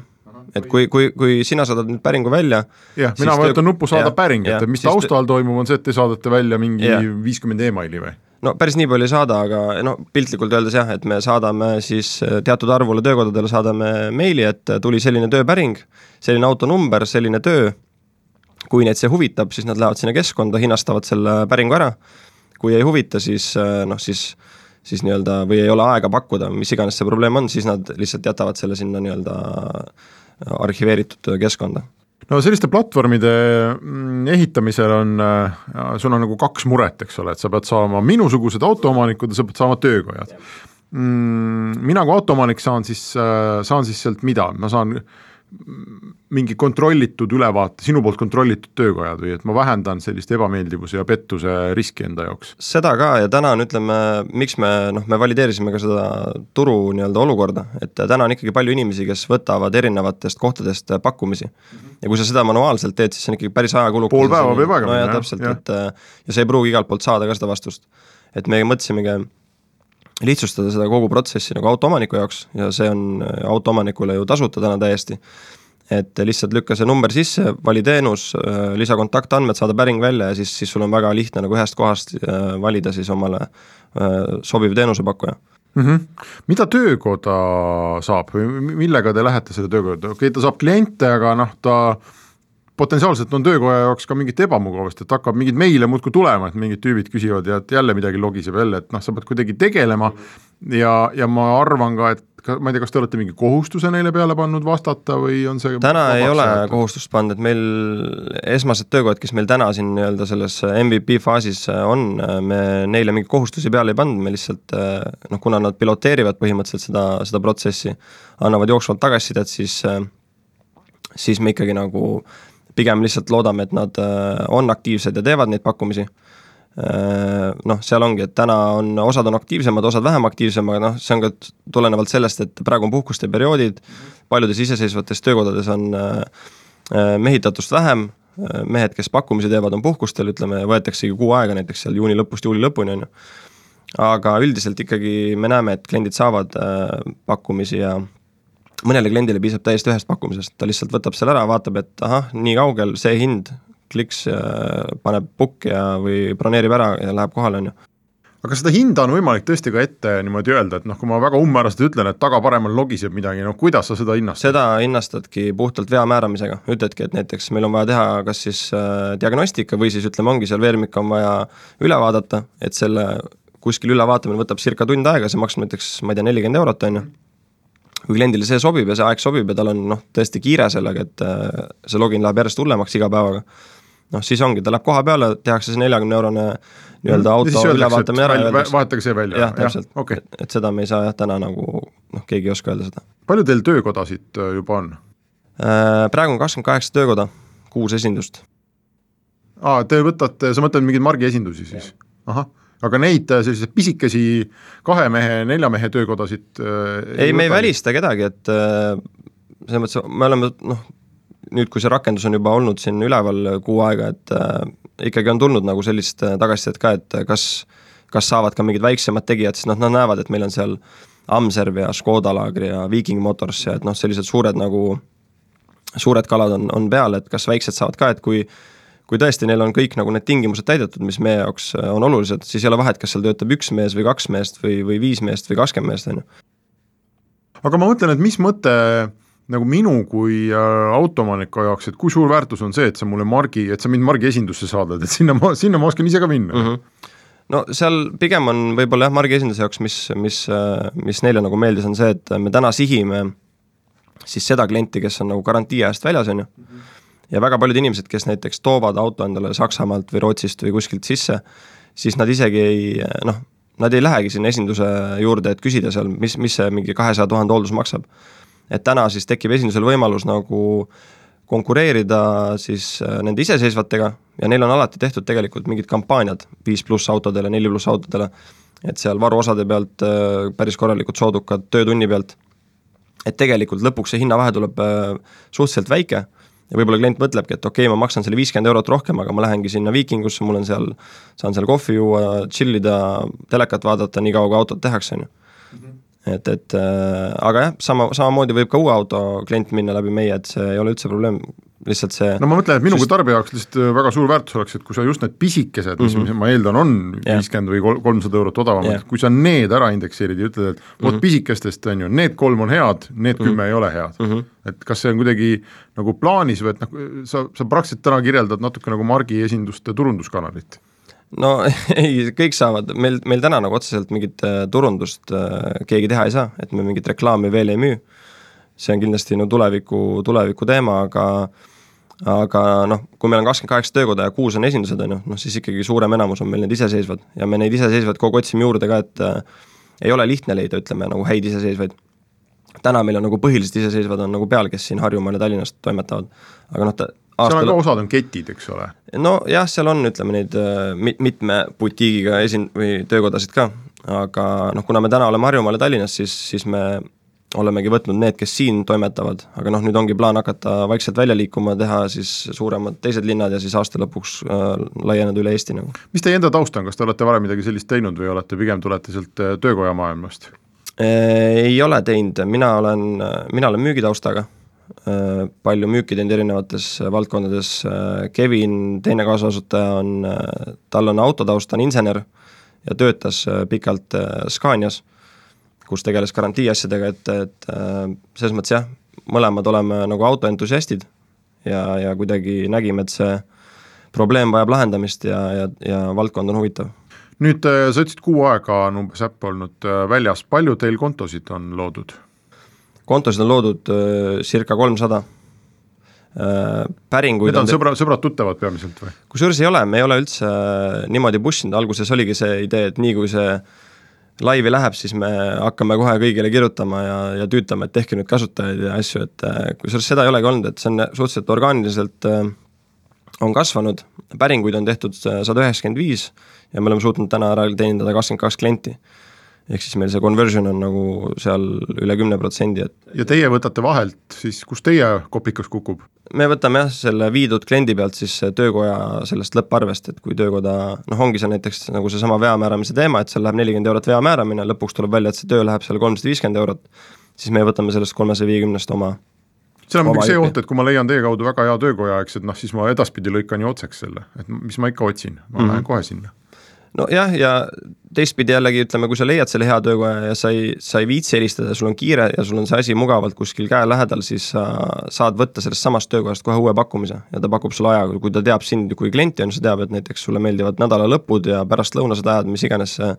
et kui, kui, kui sina saadad nüüd päringu välja jah, mina vajutan töö... nuppu saada päring, et mis taustal toimub, on see, et te saadate välja mingi viiskümmend emaili või? no päris nii palju ei saada, aga no piltlikult öeldes jah, et me saadame siis äh, teatud arvule töökodadele saadame meili, et äh, tuli selline tööpäring, selline autonumber, selline töö, kui neid see huvitab, siis nad lähevad sinna keskkonda, hinnastavad selle päringu ära, kui ei huvita, siis äh, noh, siis siis nii-öelda või ei ole aega pakkuda, mis iganes see probleem on, siis nad lihtsalt jätavad selle sinna nii-öelda arhiveeritud keskkonda. No selliste platvormide mm, ehitamisel on, äh, sul on nagu kaks muret, eks ole, et sa pead saama minusugused autoomanikud ja sa pead saama töökojad. Mm, mina kui autoomanik saan siis, äh, saan siis sealt mida, ma saan mingi kontrollitud ülevaate, sinu poolt kontrollitud töökojad või et ma vähendan sellist ebameeldivuse ja pettuse riski enda jaoks? seda ka ja täna on, ütleme, miks me noh, me valideerisime ka seda turu nii-öelda olukorda, et täna on ikkagi palju inimesi, kes võtavad erinevatest kohtadest pakkumisi. ja kui sa seda manuaalselt teed, siis see on ikkagi päris ajakulukas. pool päeva peab aega minna no,. täpselt, et ja sa ei pruugi igalt poolt saada ka seda vastust. et me mõtlesimegi lihtsustada seda kogu protsessi nagu autoomaniku jaoks ja see on autoomanikule ju tasuta täna täiesti. Et lihtsalt lükka see number sisse, vali teenus, lisa kontaktandmed, saada päring välja ja siis, siis sul on väga lihtne nagu ühest kohast äh, valida siis omale äh, sobiv teenusepakkuja mm. -hmm. mida töökoda saab või millega te lähete selle töökoda, okei okay,, ta saab kliente, aga noh, ta potentsiaalselt on töökoja jaoks ka mingit ebamugavust, et hakkab mingid meile muudkui tulema, et mingid tüübid küsivad ja et jälle midagi logiseb jälle, et noh, sa pead kuidagi tegelema ja, ja ma arvan ka, et ma ei tea, kas te olete mingi kohustuse neile peale pannud vastata või on see täna ei ole jäetud? kohustust pannud, et meil esmased töökojad, kes meil täna siin nii-öelda selles MVP faasis on, me neile mingeid kohustusi peale ei pannud, me lihtsalt noh, kuna nad piloteerivad põhimõtteliselt seda, seda protsessi, annavad jooksvalt tagasisidet, siis siis me ikkagi nagu pigem lihtsalt loodame, et nad äh, on aktiivsed ja teevad neid pakkumisi. Äh, noh, seal ongi, et täna on, osad on aktiivsemad, osad vähem aktiivsemad, noh, see on ka tulenevalt sellest, et praegu on puhkuste perioodid, paljudes iseseisvates töökodades on äh, mehitatust vähem, mehed, kes pakkumisi teevad, on puhkustel, ütleme, võetaksegi kuu aega näiteks seal juuni lõpust juuli lõpuni, on ju. aga üldiselt ikkagi me näeme, et kliendid saavad pakkumisi ja mõnele kliendile piisab täiesti ühest pakkumisest, ta lihtsalt võtab selle ära, vaatab, et ahah, nii kaugel, see hind, kliks, paneb book ja, või broneerib ära ja läheb kohale, on ju aga seda hinda on võimalik tõesti ka ette niimoodi öelda, et noh, kui ma väga umbmääraselt ütlen, et taga paremal logiseb midagi, no kuidas sa seda hinnastad? seda hinnastadki puhtalt vea määramisega, ütledki, et näiteks meil on vaja teha kas siis äh, diagnostika või siis ütleme, ongi seal veermik on vaja üle vaadata, et selle kuskil ülevaatamine võtab circa tund aega, see maksab näiteks, ma ei tea, nelikümmend eurot, on ju kui kliendile see sobib ja see aeg sobib ja tal on noh, tõesti kiire sellega, et äh, see login läheb järjest hullemaks iga päevaga, noh siis ongi, ta läheb koha peale, tehakse see neljakümne eurone nii-öelda mm, auto ülevaatamine ära ja öeldakse vahetage see välja? jah, täpselt ja,, okay. et, et seda me ei saa jah, täna nagu noh, keegi ei oska öelda seda. palju teil töökodasid äh, juba on? Äh, praegu on kakskümmend kaheksa töökoda, kuus esindust. aa, te võtate, sa mõtled mingeid margiesindusi siis? ahah aga neid äh, selliseid pisikesi kahe mehe, nelja mehe töökodasid äh, ei, me ei välista kedagi, et selles mõttes me oleme noh, nüüd, kui see rakendus on juba olnud siin üleval kuu aega, et äh, ikkagi on tulnud nagu sellist äh, tagasisidet ka, et kas, kas saavad ka mingid väiksemad tegijad, siis noh, nad näevad, et meil on seal Amserv ja Škoda laagri ja Viking Motors ja et noh, sellised suured nagu, suured kalad on, on peal, et kas väiksed saavad ka, et kui kui tõesti neil on kõik nagu need tingimused täidetud, mis meie jaoks äh, on olulised, siis ei ole vahet, kas seal töötab üks mees või kaks meest või, või viis meest või kakskümmend meest, on ju. aga ma mõtlen, et mis mõte nagu minu kui äh, autoomaniku jaoks, et kui suur väärtus on see, et sa mulle margi, et sa mind margi esindusse saadad, et sinna ma, sinna ma oskan ise ka minna mm. -hmm no seal pigem on võib-olla jah, margi esinduse jaoks, mis, mis, äh, mis neile nagu meeldis, on see, et me täna sihime siis seda klienti, kes on nagu garantii ajast väljas, on ju mm, -hmm ja väga paljud inimesed, kes näiteks toovad auto endale Saksamaalt või Rootsist või kuskilt sisse, siis nad isegi ei noh, nad ei lähegi sinna esinduse juurde, et küsida seal, mis, mis see mingi kahesaja tuhande hooldus maksab. Et täna siis tekib esindusel võimalus nagu konkureerida siis äh, nende iseseisvatega ja neil on alati tehtud tegelikult mingid kampaaniad viis pluss autodele, neli pluss autodele, et seal varuosade pealt äh, päris korralikud soodukad töötunni pealt, et tegelikult lõpuks see hinnavahe tuleb äh, suhteliselt väike ja võib-olla klient mõtlebki, et okei okay,, ma maksan selle viiskümmend eurot rohkem, aga ma lähengi sinna Viikingusse, mul on seal, saan seal kohvi juua, chill ida, telekat vaadata, nii kaua kui autot tehakse, on ju. Et, et äh, aga jah, sama, samamoodi võib ka uue auto klient minna läbi meie, et see ei ole üldse probleem, lihtsalt see no ma mõtlen, et minu kui tarbija jaoks lihtsalt äh, väga suur väärtus oleks, et kui sa just need pisikesed, mis mm -hmm. ma eeldan, on viiskümmend või kolmsada eurot odavamad yeah., kui sa need ära indekseerid ja ütled, et vot mm -hmm. pisikestest on ju, need kolm on head, need kümme mm -hmm. ei ole head mm. -hmm. et kas see on kuidagi nagu plaanis või et noh, sa, sa praktiliselt täna kirjeldad natuke nagu Margi esinduste turunduskanalit no [laughs] ei, kõik saavad, meil, meil täna nagu otseselt mingit äh, turundust äh, keegi teha ei saa, et me mingit reklaami veel ei müü. see on kindlasti no tuleviku, tuleviku teema, aga aga noh, kui meil on kakskümmend kaheksa töökoda ja kuus on esindused, on ju, noh siis ikkagi suurem enamus on meil need iseseisvad ja me neid iseseisvaid kogu aeg otsime juurde ka, et äh, ei ole lihtne leida, ütleme nagu häid iseseisvaid. täna meil on nagu põhilised iseseisvad on nagu peal, kes siin Harjumaal ja Tallinnas toimetavad, aga noh, aastal... seal on ka osad on ketid, eks ole? nojah, seal on, ütleme neid äh, mit-, mitme butiigiga esin- või töökodasid ka, aga noh, kuna me täna oleme Harjumaal ja Tallinnas, siis, siis me olemegi võtnud need, kes siin toimetavad, aga noh, nüüd ongi plaan hakata vaikselt välja liikuma, teha siis suuremad teised linnad ja siis aasta lõpuks äh, laieneda üle Eesti nagu. mis teie enda taust on, kas te olete varem midagi sellist teinud või olete pigem, tulete sealt äh, töökoja maailmast? Äh, ei ole teinud, mina olen, mina olen müügitaustaga, palju müüki teinud erinevates valdkondades, Kevin, teine kaasasutaja on, tal on autotaust, ta on insener ja töötas pikalt Scanias kus tegeles garantii asjadega, et, et äh, selles mõttes jah, mõlemad oleme nagu autoentusiastid ja, ja kuidagi nägime, et see probleem vajab lahendamist ja, ja, ja valdkond on huvitav. nüüd äh, sa ütlesid, kuu aega on umbes äpp olnud äh, väljas, palju teil kontosid on loodud? Kontosid on loodud äh, circa kolmsada. Päringuid Need on sõbra, sõbrad-tuttavad peamiselt või? kusjuures ei ole, me ei ole üldse niimoodi push inud, alguses oligi see idee, et nii kui see laivi läheb, siis me hakkame kohe kõigile kirjutama ja, ja tüütama, et tehke nüüd kasutajaid ja asju, et kusjuures seda ei olegi olnud, et see on suhteliselt orgaaniliselt äh, on kasvanud, päringuid on tehtud sada üheksakümmend viis ja me oleme suutnud täna ära teenindada kakskümmend kaks klienti ehk siis meil see conversion on nagu seal üle kümne protsendi, et. ja teie võtate vahelt siis, kus teie kopikas kukub? me võtame jah, selle viidud kliendi pealt siis töökoja sellest lõpparvest, et kui töökoda noh, ongi see näiteks nagu seesama vea määramise teema, et seal läheb nelikümmend eurot vea määramine, lõpuks tuleb välja, et see töö läheb seal kolmsada viiskümmend eurot, siis me võtame sellest kolmesaja viiekümnest oma seal on muidugi see oht, et kui ma leian teie kaudu väga hea töökoja, eks, et noh, siis ma edaspidi lõikan ju otseks selle, et mis ma ikka otsin, ma mm -hmm. lähen kohe sinna nojah, ja teistpidi jällegi ütleme, kui sa leiad selle hea töökoja ja sa ei, sa ei viitsi helistada, sul on kiire ja sul on see asi mugavalt kuskil käe lähedal, siis sa saad võtta sellest samast töökojast kohe uue pakkumise ja ta pakub sulle aja, kui ta teab sind kui klienti on, ta teab, et näiteks sulle meeldivad nädalalõpud ja pärastlõunased ajad, mis iganes see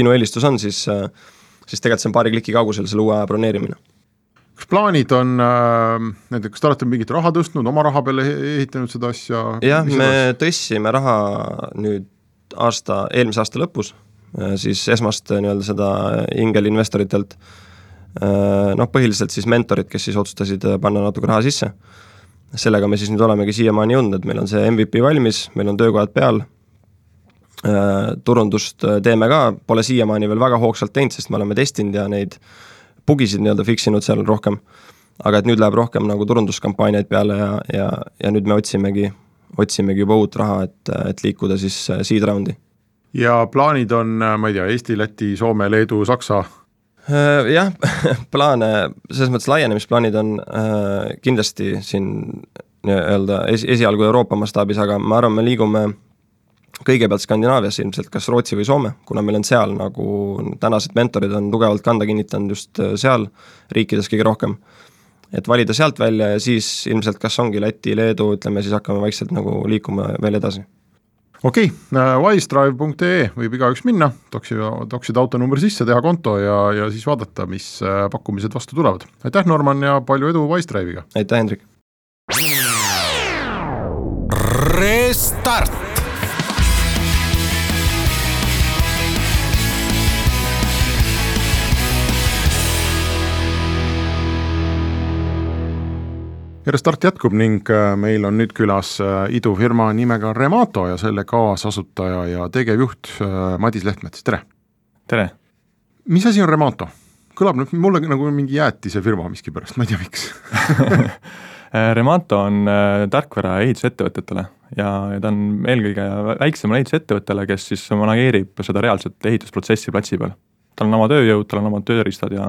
sinu eelistus on, siis siis tegelikult see on paari kliki kaugusel selle uue aja broneerimine. Kas plaanid on äh,, näiteks kas te olete mingit raha tõstnud, oma raha peale ehitanud seda asja? jah, me tõstsime raha nüüd aasta, eelmise aasta lõpus, äh, siis esmast äh, nii-öelda seda ingelinvestoritelt, äh, noh, põhiliselt siis mentorid, kes siis otsustasid panna natuke raha sisse. sellega me siis nüüd olemegi siiamaani jõudnud, et meil on see MVP valmis, meil on töökojad peal, turundust teeme ka, pole siiamaani veel väga hoogsalt teinud, sest me oleme testinud ja neid bugisid nii-öelda fix inud seal rohkem. aga et nüüd läheb rohkem nagu turunduskampaaniaid peale ja, ja, ja nüüd me otsimegi otsimegi juba uut raha, et, et liikuda siis äh, seed round'i. ja plaanid on, äh, ma ei tea, Eesti, Läti, Soome, Leedu, Saksa? Äh, jah, [laughs] plaane, selles mõttes laienemisplaanid on kindlasti siin nii-öelda esi, esialgu Euroopa mastaabis, aga ma arvan, me liigume kõigepealt Skandinaavias ilmselt kas Rootsi või Soome, kuna meil on seal nagu tänased mentorid on tugevalt kanda kinnitanud just seal riikides kõige rohkem et valida sealt välja ja siis ilmselt kas ongi Läti, Leedu, ütleme siis hakkame vaikselt nagu liikuma veel edasi okei okay,, äh, wisedrive.ee võib igaüks minna, toksida, toksida autonumber sisse, teha konto ja, ja siis vaadata, mis äh, pakkumised vastu tulevad. aitäh, Norman, ja palju edu Wisedrive'iga! aitäh, Hendrik! Restart ja Restart jätkub ning äh, meil on nüüd külas äh, idufirma nimega Remato ja selle kaasasutaja ja tegevjuht äh, Madis Lehtmets, tere! tere! mis asi on Remato? kõlab nüüd mulle nagu mingi jäätisefirma miskipärast, ma ei tea, miks [laughs] [laughs] Remato on tarkvara ehitusettevõtetele ja, ja ta on eelkõige väiksemale ehitusettevõttele, kes siis manageerib seda reaalset ehitusprotsessi platsi peal. tal on oma tööjõud, tal on omad tööriistad ja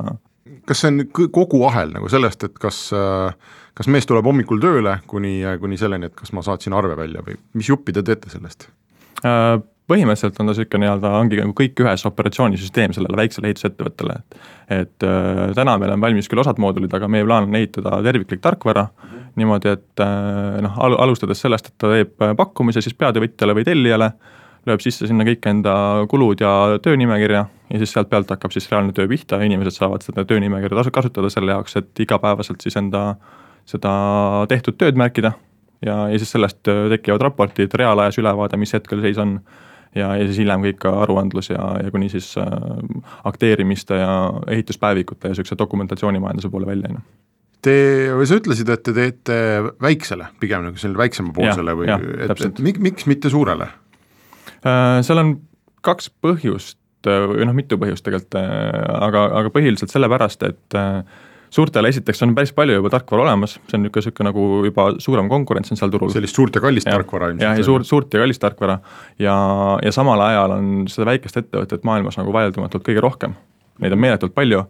kas see on kogu ahel nagu sellest, et kas, kas mees tuleb hommikul tööle kuni, kuni selleni, et kas ma saatsin arve välja või mis juppi te teete sellest? Äh, põhimõtteliselt on ta niisugune nii-öelda, ongi nagu kõik ühes operatsioonisüsteem sellele väiksele ehitusettevõttele, et et äh, täna meil on valmis küll osad moodulid, aga meie plaan on ehitada terviklik tarkvara mm -hmm. niimoodi, et äh, noh, al-, alustades sellest, et ta teeb pakkumise siis peatöövõtjale või tellijale äh,, lööb sisse sinna kõik enda kulud ja töönimekirja ja siis sealt pealt hakkab siis reaalne töö pihta ja inimesed saavad seda töönimekirja tasu kasutada selle jaoks, et igapäevaselt siis enda seda tehtud tööd märkida. Ja, ja siis sellest tekivad raportid, reaalajas ülevaade, mis hetkel seis on. Ja, ja siis hiljem kõik ka aruandlus ja, ja kuni siis äh, akteerimiste ja ehituspäevikute ja niisuguse dokumentatsioonimajanduse poole välja, on ju Te, või sa ütlesid, et te teete väiksele, pigem nagu sellele väiksemapoolsele või ja, et, et miks mitte suurele? Äh, seal on kaks põhjust äh, või noh, mitu põhjust tegelikult, äh, aga, aga põhiliselt sellepärast, et suurtele esiteks on päris palju juba tarkvara olemas, see on niisugune, niisugune nagu juba suurem konkurents on seal turul. sellist suurt ja kallist ja, tarkvara ilmselt. jah, ja suurt, suurt ja kallist tarkvara ja, ja samal ajal on seda väikest ettevõtet maailmas nagu vaieldamatult kõige rohkem. Neid on meeletult palju,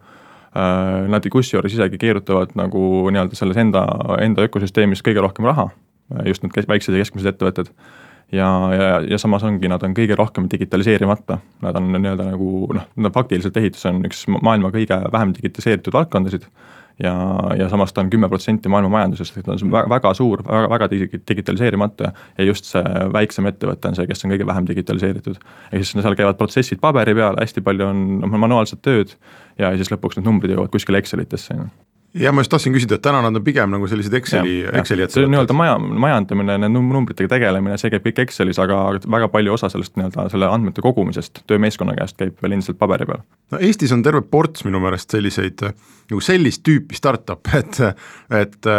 nad kusjuures isegi keerutavad nagu nii-öelda selles enda, enda ökosüsteemis kõige rohkem raha, just need väiksed ja keskmised ettevõtted ja, ja, ja samas ongi, nad on kõige rohkem digitaliseerimata, nad on nii-öelda nagu noh, no faktiliselt ehitus on üks maailma kõige vähem digitaliseeritud valdkondasid. Ja, ja samas ta on kümme protsenti maailma majandusest, et ta on väga, suur, väga, väga digitaliseerimata. Ja just see väiksem ettevõte on see, kes on kõige vähem digitaliseeritud. ehk siis seal käivad protsessid paberi peal, hästi palju on noh, manuaalset tööd. Ja siis lõpuks need numbrid jõuavad kuskile Excelitesse ja ma just tahtsin küsida, et täna nad on pigem nagu sellised Exceli, Exceli ettevõtted. see nii-öelda maja, majandamine, need numbritega tegelemine, see käib kõik Excelis, aga väga palju osa sellest nii-öelda selle andmete kogumisest töömeeskonna käest käib veel endiselt paberi peal. no Eestis on terve ports minu meelest selliseid nagu sellist tüüpi startup'e, [laughs] et, et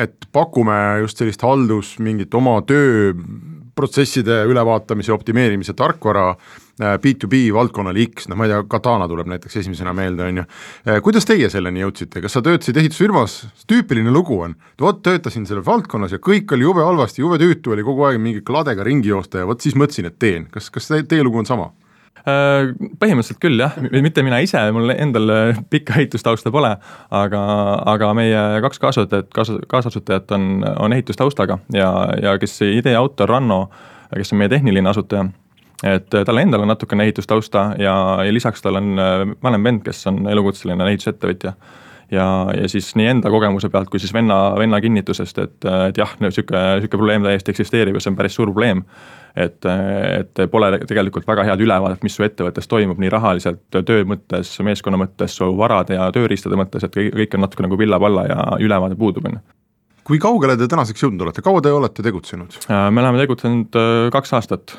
et pakume just sellist haldus, mingit oma tööprotsesside ülevaatamise, optimeerimise tarkvara B2B äh, valdkonnale X, noh ma ei tea, Katana tuleb näiteks esimesena meelde, on ju. Äh, kuidas teie selleni jõudsite, kas sa töötasid ehitusfirmas, tüüpiline lugu on, vot töötasin selles valdkonnas ja kõik oli jube halvasti, jube tüütu oli kogu aeg mingi kladega ringi joosta ja vot siis mõtlesin, et teen, kas, kas teie lugu on sama? Äh, põhimõtteliselt küll jah, mitte mina ise, mul endal pikka ehitustausta pole, aga, aga meie kaks kaasasutajat, kaasa, kaasasutajat on, on ehitustaustaga ja, ja kes idee autor Ranno, kes on meie tehniline asutaja et äh, tal endal on natukene ehitustausta ja, ja lisaks tal on äh, vanem vend, kes on elukutseline ehitusettevõtja. ja, ja siis nii enda kogemuse pealt kui siis venna, venna kinnitusest, et, äh, et jah, sihuke, sihuke probleem täiesti eksisteerib ja see on päris suur probleem. et, et pole tegelikult väga head ülevaadet, mis su ettevõttes toimub nii rahaliselt, töö mõttes, meeskonna mõttes, su varade ja tööriistade mõttes, et kõik on natuke nagu villa-palla ja ülevaade puudub, on ju kui kaugele te tänaseks jõudnud olete, kaua te olete tegutsenud? me oleme tegutsenud kaks aastat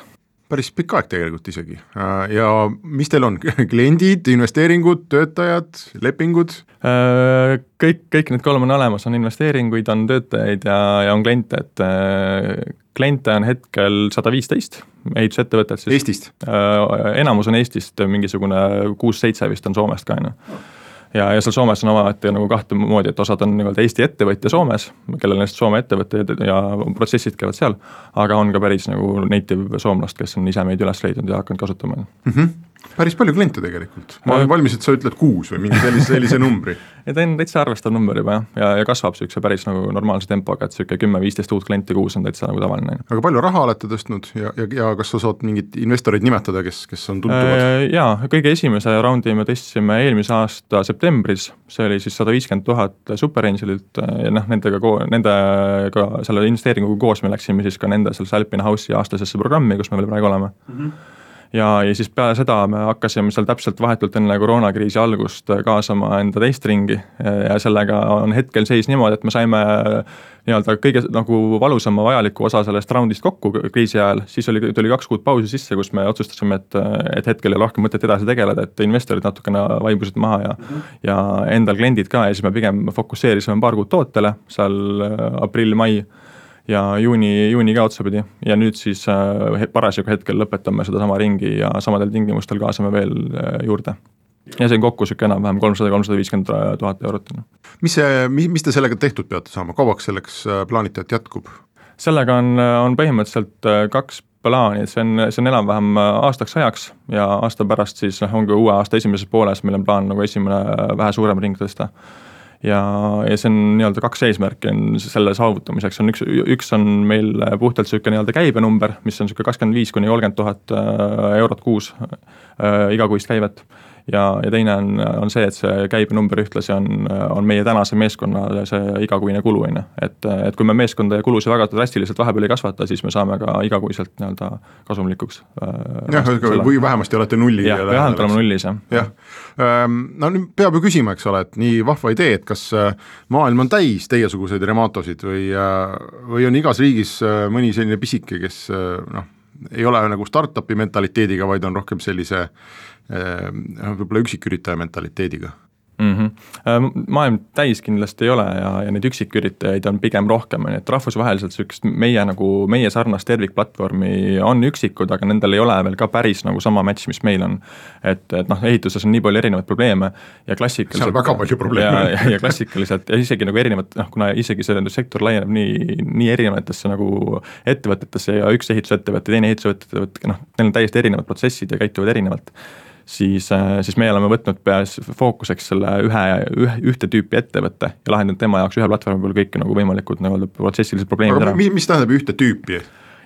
päris pikk aeg tegelikult isegi. Äh, ja mis teil on, [laughs] kliendid, investeeringud, töötajad, lepingud? Äh, kõik, kõik need kolm on olemas, on investeeringuid, on töötajaid ja, ja on kliente, et äh, kliente on hetkel sada viisteist ehitusettevõtet siis. Eestist? enamus on Eestist, mingisugune kuus-seitse vist on Soomest ka, on ju ja, ja seal Soomes on omaette nagu kahte moodi, et osad on nii-öelda Eesti ettevõtja Soomes, kellel on Soome ettevõtted ja protsessid käivad seal, aga on ka päris nagu native soomlast, kes on ise meid üles leidnud ja hakanud kasutama mm. -hmm päris palju kliente tegelikult, ma olen valmis, et sa ütled kuus või mingi sellise, sellise numbri [laughs] ja ta on täitsa arvestav number juba jah, ja, ja kasvab niisuguse päris nagu normaalse tempoga, et niisugune kümme-viisteist uut klienti kuus on täitsa nagu tavaline. aga palju raha olete tõstnud ja, ja, ja kas sa saad mingeid investoreid nimetada, kes, kes on tuntumad äh,? Jaa, kõige esimese raundi me tõstsime eelmise aasta septembris, see oli siis sada viiskümmend tuhat Superangelilt ja noh, nendega koo-, nendega, selle investeeringuga koos me läksime siis ka nende sellesse Alpine House'i aastasesse programmi, kus me veel praegu oleme mm. -hmm ja, ja siis peale seda me hakkasime seal täpselt vahetult enne koroonakriisi algust kaasama enda teist ringi ja sellega on hetkel seis niimoodi, et me saime nii-öelda kõige nagu valusama vajaliku osa sellest raundist kokku kriisi ajal, siis oli, tuli kaks kuud pausi sisse, kus me otsustasime, et, et hetkel ei ole rohkem mõtet edasi tegeleda, et investorid natukene vaibusid maha ja mm -hmm. ja endal kliendid ka ja siis me pigem fokusseerisime paar kuud tootele seal aprill-mai ja juuni, juuni ka otsapidi ja nüüd siis äh, parasjagu hetkel lõpetame sedasama ringi ja samadel tingimustel kaasame veel äh, juurde. Ja see on kokku niisugune enam-vähem kolmsada, kolmsada viiskümmend tuhat eurot. mis see, mis te sellega tehtud peate saama, kauaks selleks äh, plaanite, et jätkub? sellega on, on põhimõtteliselt kaks plaani, et see on, see on enam-vähem aastaks ajaks ja aasta pärast siis noh, ongi uue aasta esimeses pooles meil on plaan nagu esimene vähe suurem ring tõsta ja, ja see on nii-öelda kaks eesmärki on selle saavutamiseks, on üks, üks on meil puhtalt niisugune nii-öelda käibenumber, mis on niisugune kakskümmend viis kuni kolmkümmend tuhat äh, eurot kuus äh, igakuist käivet ja, ja teine on, on see, et see käibenumber ühtlasi on, on meie tänase meeskonna see igakuine kulu, on ju. et, et kui me meeskonda ja kulusid väga drastiliselt vahepeal ei kasvata, siis me saame ka igakuiselt nii-öelda kasumlikuks äh,. jah, või vähemasti olete nulli. jah, vähemalt oleme nullis, jah. jah, ähm, no nüüd peab ju küsima, eks ole, et nii vahva idee, et kas äh, maailm on täis teiesuguseid Rematosid või, äh, või on igas riigis äh, mõni selline pisike, kes noh, ei ole nagu startup'i mentaliteediga, vaid on rohkem sellise noh, võib-olla üksiküritaja mentaliteediga mm. -hmm. maailm täis kindlasti ei ole ja, ja neid üksiküritajaid on pigem rohkem, on ju, et rahvusvaheliselt sihukest meie nagu, meie sarnast tervikplatvormi on üksikud, aga nendel ei ole veel ka päris nagu sama match, mis meil on. et, et noh, ehituses on nii palju erinevaid probleeme ja klassikaliselt. seal on väga palju probleeme. ja, ja klassikaliselt ja isegi nagu erinevad, noh kuna isegi see sektor laieneb nii, nii erinevatesse nagu ettevõtetesse ja üks ehitusettevõte, teine ehitusettevõte, noh, neil on täiesti erinevad protsessid ja käituvad erinevalt siis, äh, siis meie oleme võtnud peas fookuseks selle ühe, ühe, ühte tüüpi ettevõtte ja lahendanud tema jaoks ühe platvormi peal kõik nagu võimalikud nii-öelda protsessilised probleemid ära. mis tähendab ühte tüüpi?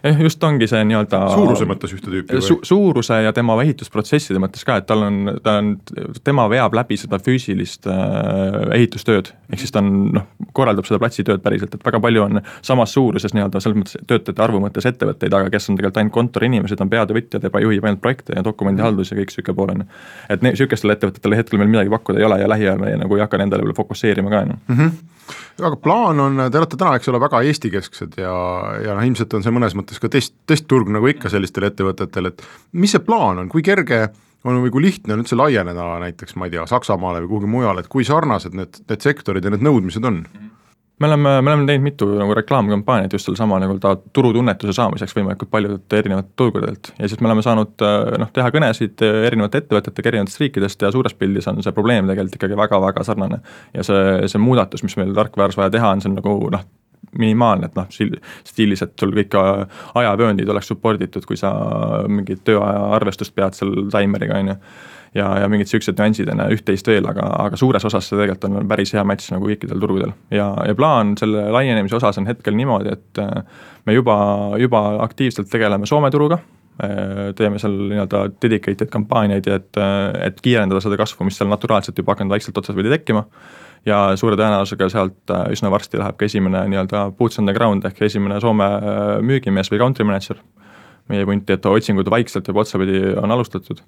Eh, just ongi see nii-öelda suuruse mõttes ühte tüüpi su, suuruse ja tema ehitusprotsesside mõttes ka, et tal on, ta on, tema veab läbi seda füüsilist äh, ehitustööd. ehk siis ta on noh, korraldab seda platsitööd päriselt, et väga palju on samas suuruses nii-öelda selles mõttes töötajate arvu mõttes ettevõtteid, aga kes on tegelikult ainult kontoriinimesed, on peatöövõtjad ja juhib ainult projekte ja dokumendihaldus ja kõik sihuke pool on et sihukestele ettevõtetele hetkel meil midagi pakkuda ei ole ja lähiajal me nagu ei hakka nendele võib-olla fokusseerima ka on ju. -hmm aga plaan on, te olete täna, eks ole, väga Eesti-kesksed ja, ja noh, ilmselt on see mõnes mõttes ka test, testturg nagu ikka sellistel ettevõtetel, et mis see plaan on, kui kerge on või kui lihtne on üldse laieneda näiteks, ma ei tea, Saksamaale või kuhugi mujale, et kui sarnased need, need sektorid ja need nõudmised on mm? -hmm me oleme, me oleme teinud mitu nagu reklaamkampaaniat just sellesama nagu ta turutunnetuse saamiseks võimalikult paljudelt erinevatelt turgudelt ja siis me oleme saanud noh, teha kõnesid erinevate ettevõtetega erinevatest riikidest ja suures pildis on see probleem tegelikult ikkagi väga-väga sarnane. ja see, see muudatus, mis meil tarkvaras vaja teha on, see on nagu noh, minimaalne, et noh, stiilis, et sul kõik ajavööndid oleks support itud, kui sa mingit tööaja arvestust pead seal taimeriga, on ju ja, ja mingid siuksed nüansid on üht-teist veel, aga, aga suures osas see tegelikult on päris hea match nagu kõikidel turgudel. ja, ja plaan selle laienemise osas on hetkel niimoodi, et äh, me juba, juba aktiivselt tegeleme Soome turuga, äh, teeme seal nii-öelda dedicated kampaaniaid, et, äh, et kiirendada seda kasvu, mis seal naturaalselt juba hakanud vaikselt otsapidi tekkima. Ja suure tõenäosusega sealt üsna varsti läheb ka esimene nii-öelda boots on the ground ehk esimene Soome müügimees või country manager. Meie punti, et otsingud vaikselt juba otsapidi on alustatud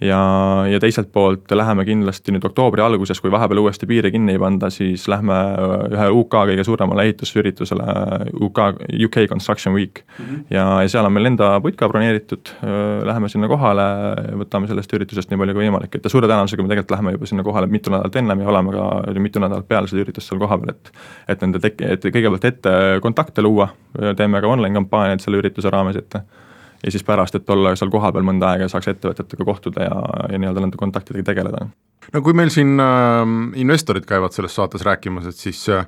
ja, ja teiselt poolt läheme kindlasti nüüd oktoobri alguses, kui vahepeal uuesti piire kinni ei panda, siis lähme ühe UK kõige suuremale ehitusüritusele, UK, UK Construction Week mm. -hmm. ja, ja seal on meil enda putt ka broneeritud, läheme sinna kohale, võtame sellest üritusest nii palju kui võimalik, et ja suure tõenäosusega me tegelikult läheme juba sinna kohale mitu nädalat ennem ja oleme ka mitu nädalat peale seda üritust seal kohapeal, et et nende tek-, et kõigepealt ette kontakte luua, teeme ka online kampaaniaid selle ürituse raames ette ja siis pärast, et olla seal kohapeal mõnda aega ja saaks ettevõtetega kohtuda ja, ja nii-öelda nende kontaktidega tegeleda. no kui meil siin äh, investorid käivad selles saates rääkimas, et siis äh,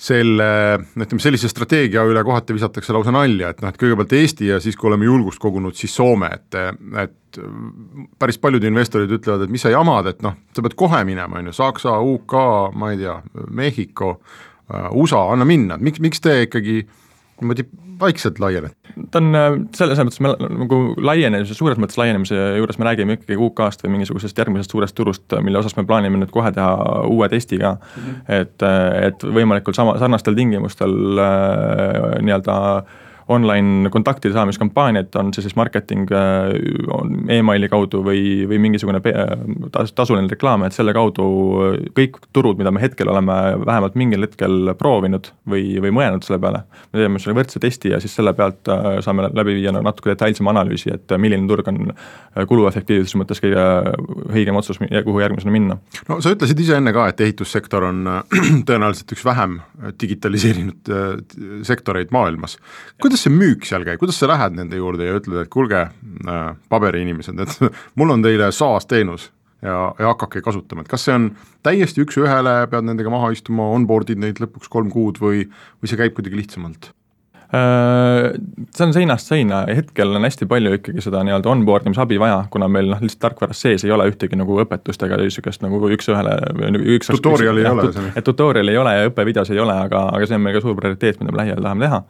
selle, ütleme sellise strateegia üle kohati visatakse lausa nalja, et noh, et kõigepealt Eesti ja siis, kui oleme julgust kogunud, siis Soome, et et päris paljud investorid ütlevad, et mis sa jamad, et noh, sa pead kohe minema, on ju, Saksa, UK, ma ei tea, Mehhiko, äh, USA, anna minna, miks, miks te ikkagi niimoodi vaikselt laiened? ta on äh, selles mõttes me nagu laienemise, suures mõttes laienemise juures me räägime ikkagi UK-st või mingisugusest järgmisest suurest turust, mille osas me plaanime nüüd kohe teha uue testi ka mm. -hmm. et, äh, et võimalikult sama, sarnastel tingimustel äh, nii-öelda äh, online kontaktide saamiskampaaniat, on see siis marketing äh, emaili kaudu või, või mingisugune tasuline reklaam, et selle kaudu kõik turud, mida me hetkel oleme vähemalt mingil hetkel proovinud või, või mõelnud selle peale, me teeme selle võrdse testi ja siis selle pealt äh, saame läbi viia natuke detailsema analüüsi, et milline turg on äh, kuluefektiivsuse mõttes kõige õigem otsus, kuhu järgmisena minna. no sa ütlesid ise enne ka, et ehitussektor on [clears throat] tõenäoliselt üks vähem digitaliseerinud sektoreid maailmas. kuidas kuidas see müük seal käib, kuidas sa lähed nende juurde ja ütled, et kuulge äh,, paberiinimesed, et [laughs] mul on teile SaaS teenus ja, ja hakake kasutama, et kas see on täiesti üks-ühele, pead nendega maha istuma, onboard'id neid lõpuks kolm kuud või, või see käib kuidagi lihtsamalt? Äh, see on seinast seina, hetkel on hästi palju ikkagi seda nii-öelda onboard imise abi vaja, kuna meil noh, lihtsalt tarkvaras sees ei ole ühtegi nagu õpetust ega niisugust nagu üks-ühele üks tutorial'i ei ole. et tutorial'i ei ole ja õppevideos ei ole, aga, aga see on meil ka suur prioriteet, mida me lähiajal tahame teha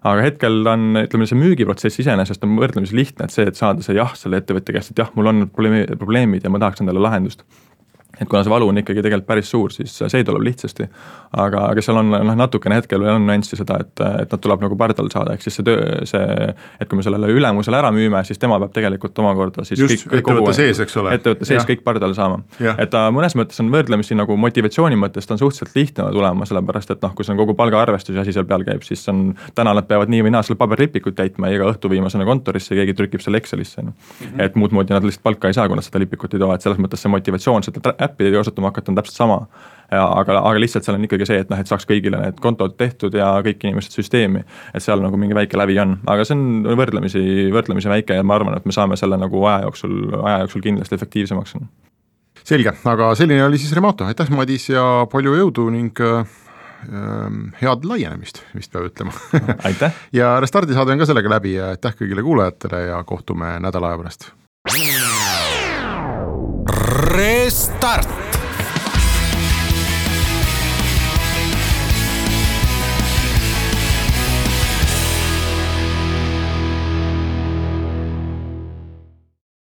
aga hetkel on, ütleme, see müügiprotsess iseenesest on võrdlemisi lihtne, et see, et saada see jah selle ettevõtja käest, et jah, mul on probleemi, probleemid ja ma tahaks endale lahendust et kuna see valu on ikkagi tegelikult päris suur, siis see tuleb lihtsasti. aga, aga seal on noh, natukene hetkel veel on nüanssi seda, et, et nad tuleb nagu pardale saada, ehk siis see töö, see, et kui me sellele ülemusele ära müüme, siis tema peab tegelikult omakorda siis just, ettevõtte sees, eks ole. ettevõtte sees kõik pardale saama. et ta mõnes mõttes on võrdlemisi nagu motivatsiooni mõttes ta on suhteliselt lihtne tulema, sellepärast et noh, kui see on kogu palgaarvestus ja asi seal peal käib, siis on, täna nad peavad nii või naa selle paberlipikut täitma ja iga õhtu viima sinna kontorisse ja keegi trükib selle Excelisse, noh. et muud moodi nad lihtsalt palka ei saa, kui nad seda lipikut ei too, et selles mõttes see motivatsioon seda äppi kasutama hakata on täpselt sama. ja aga, aga lihtsalt seal on ikkagi see, et noh, et saaks kõigile need kontod tehtud ja kõik inimesed süsteemi. et seal nagu mingi väike lävi on, aga see on võrdlemisi, võrdlemisi väike ja ma arvan, et me saame selle nagu aja jooksul, aja jooksul kindlasti efektiivsemaks selge, aga selline oli siis Remato, aitäh Madis ja palju jõudu ning äh, head laienemist, vist peab ütlema aitäh [laughs] ja Restardi saade on ka sellega läbi ja aitäh kõigile kuulajatele ja kohtume nädala aja pärast. Restart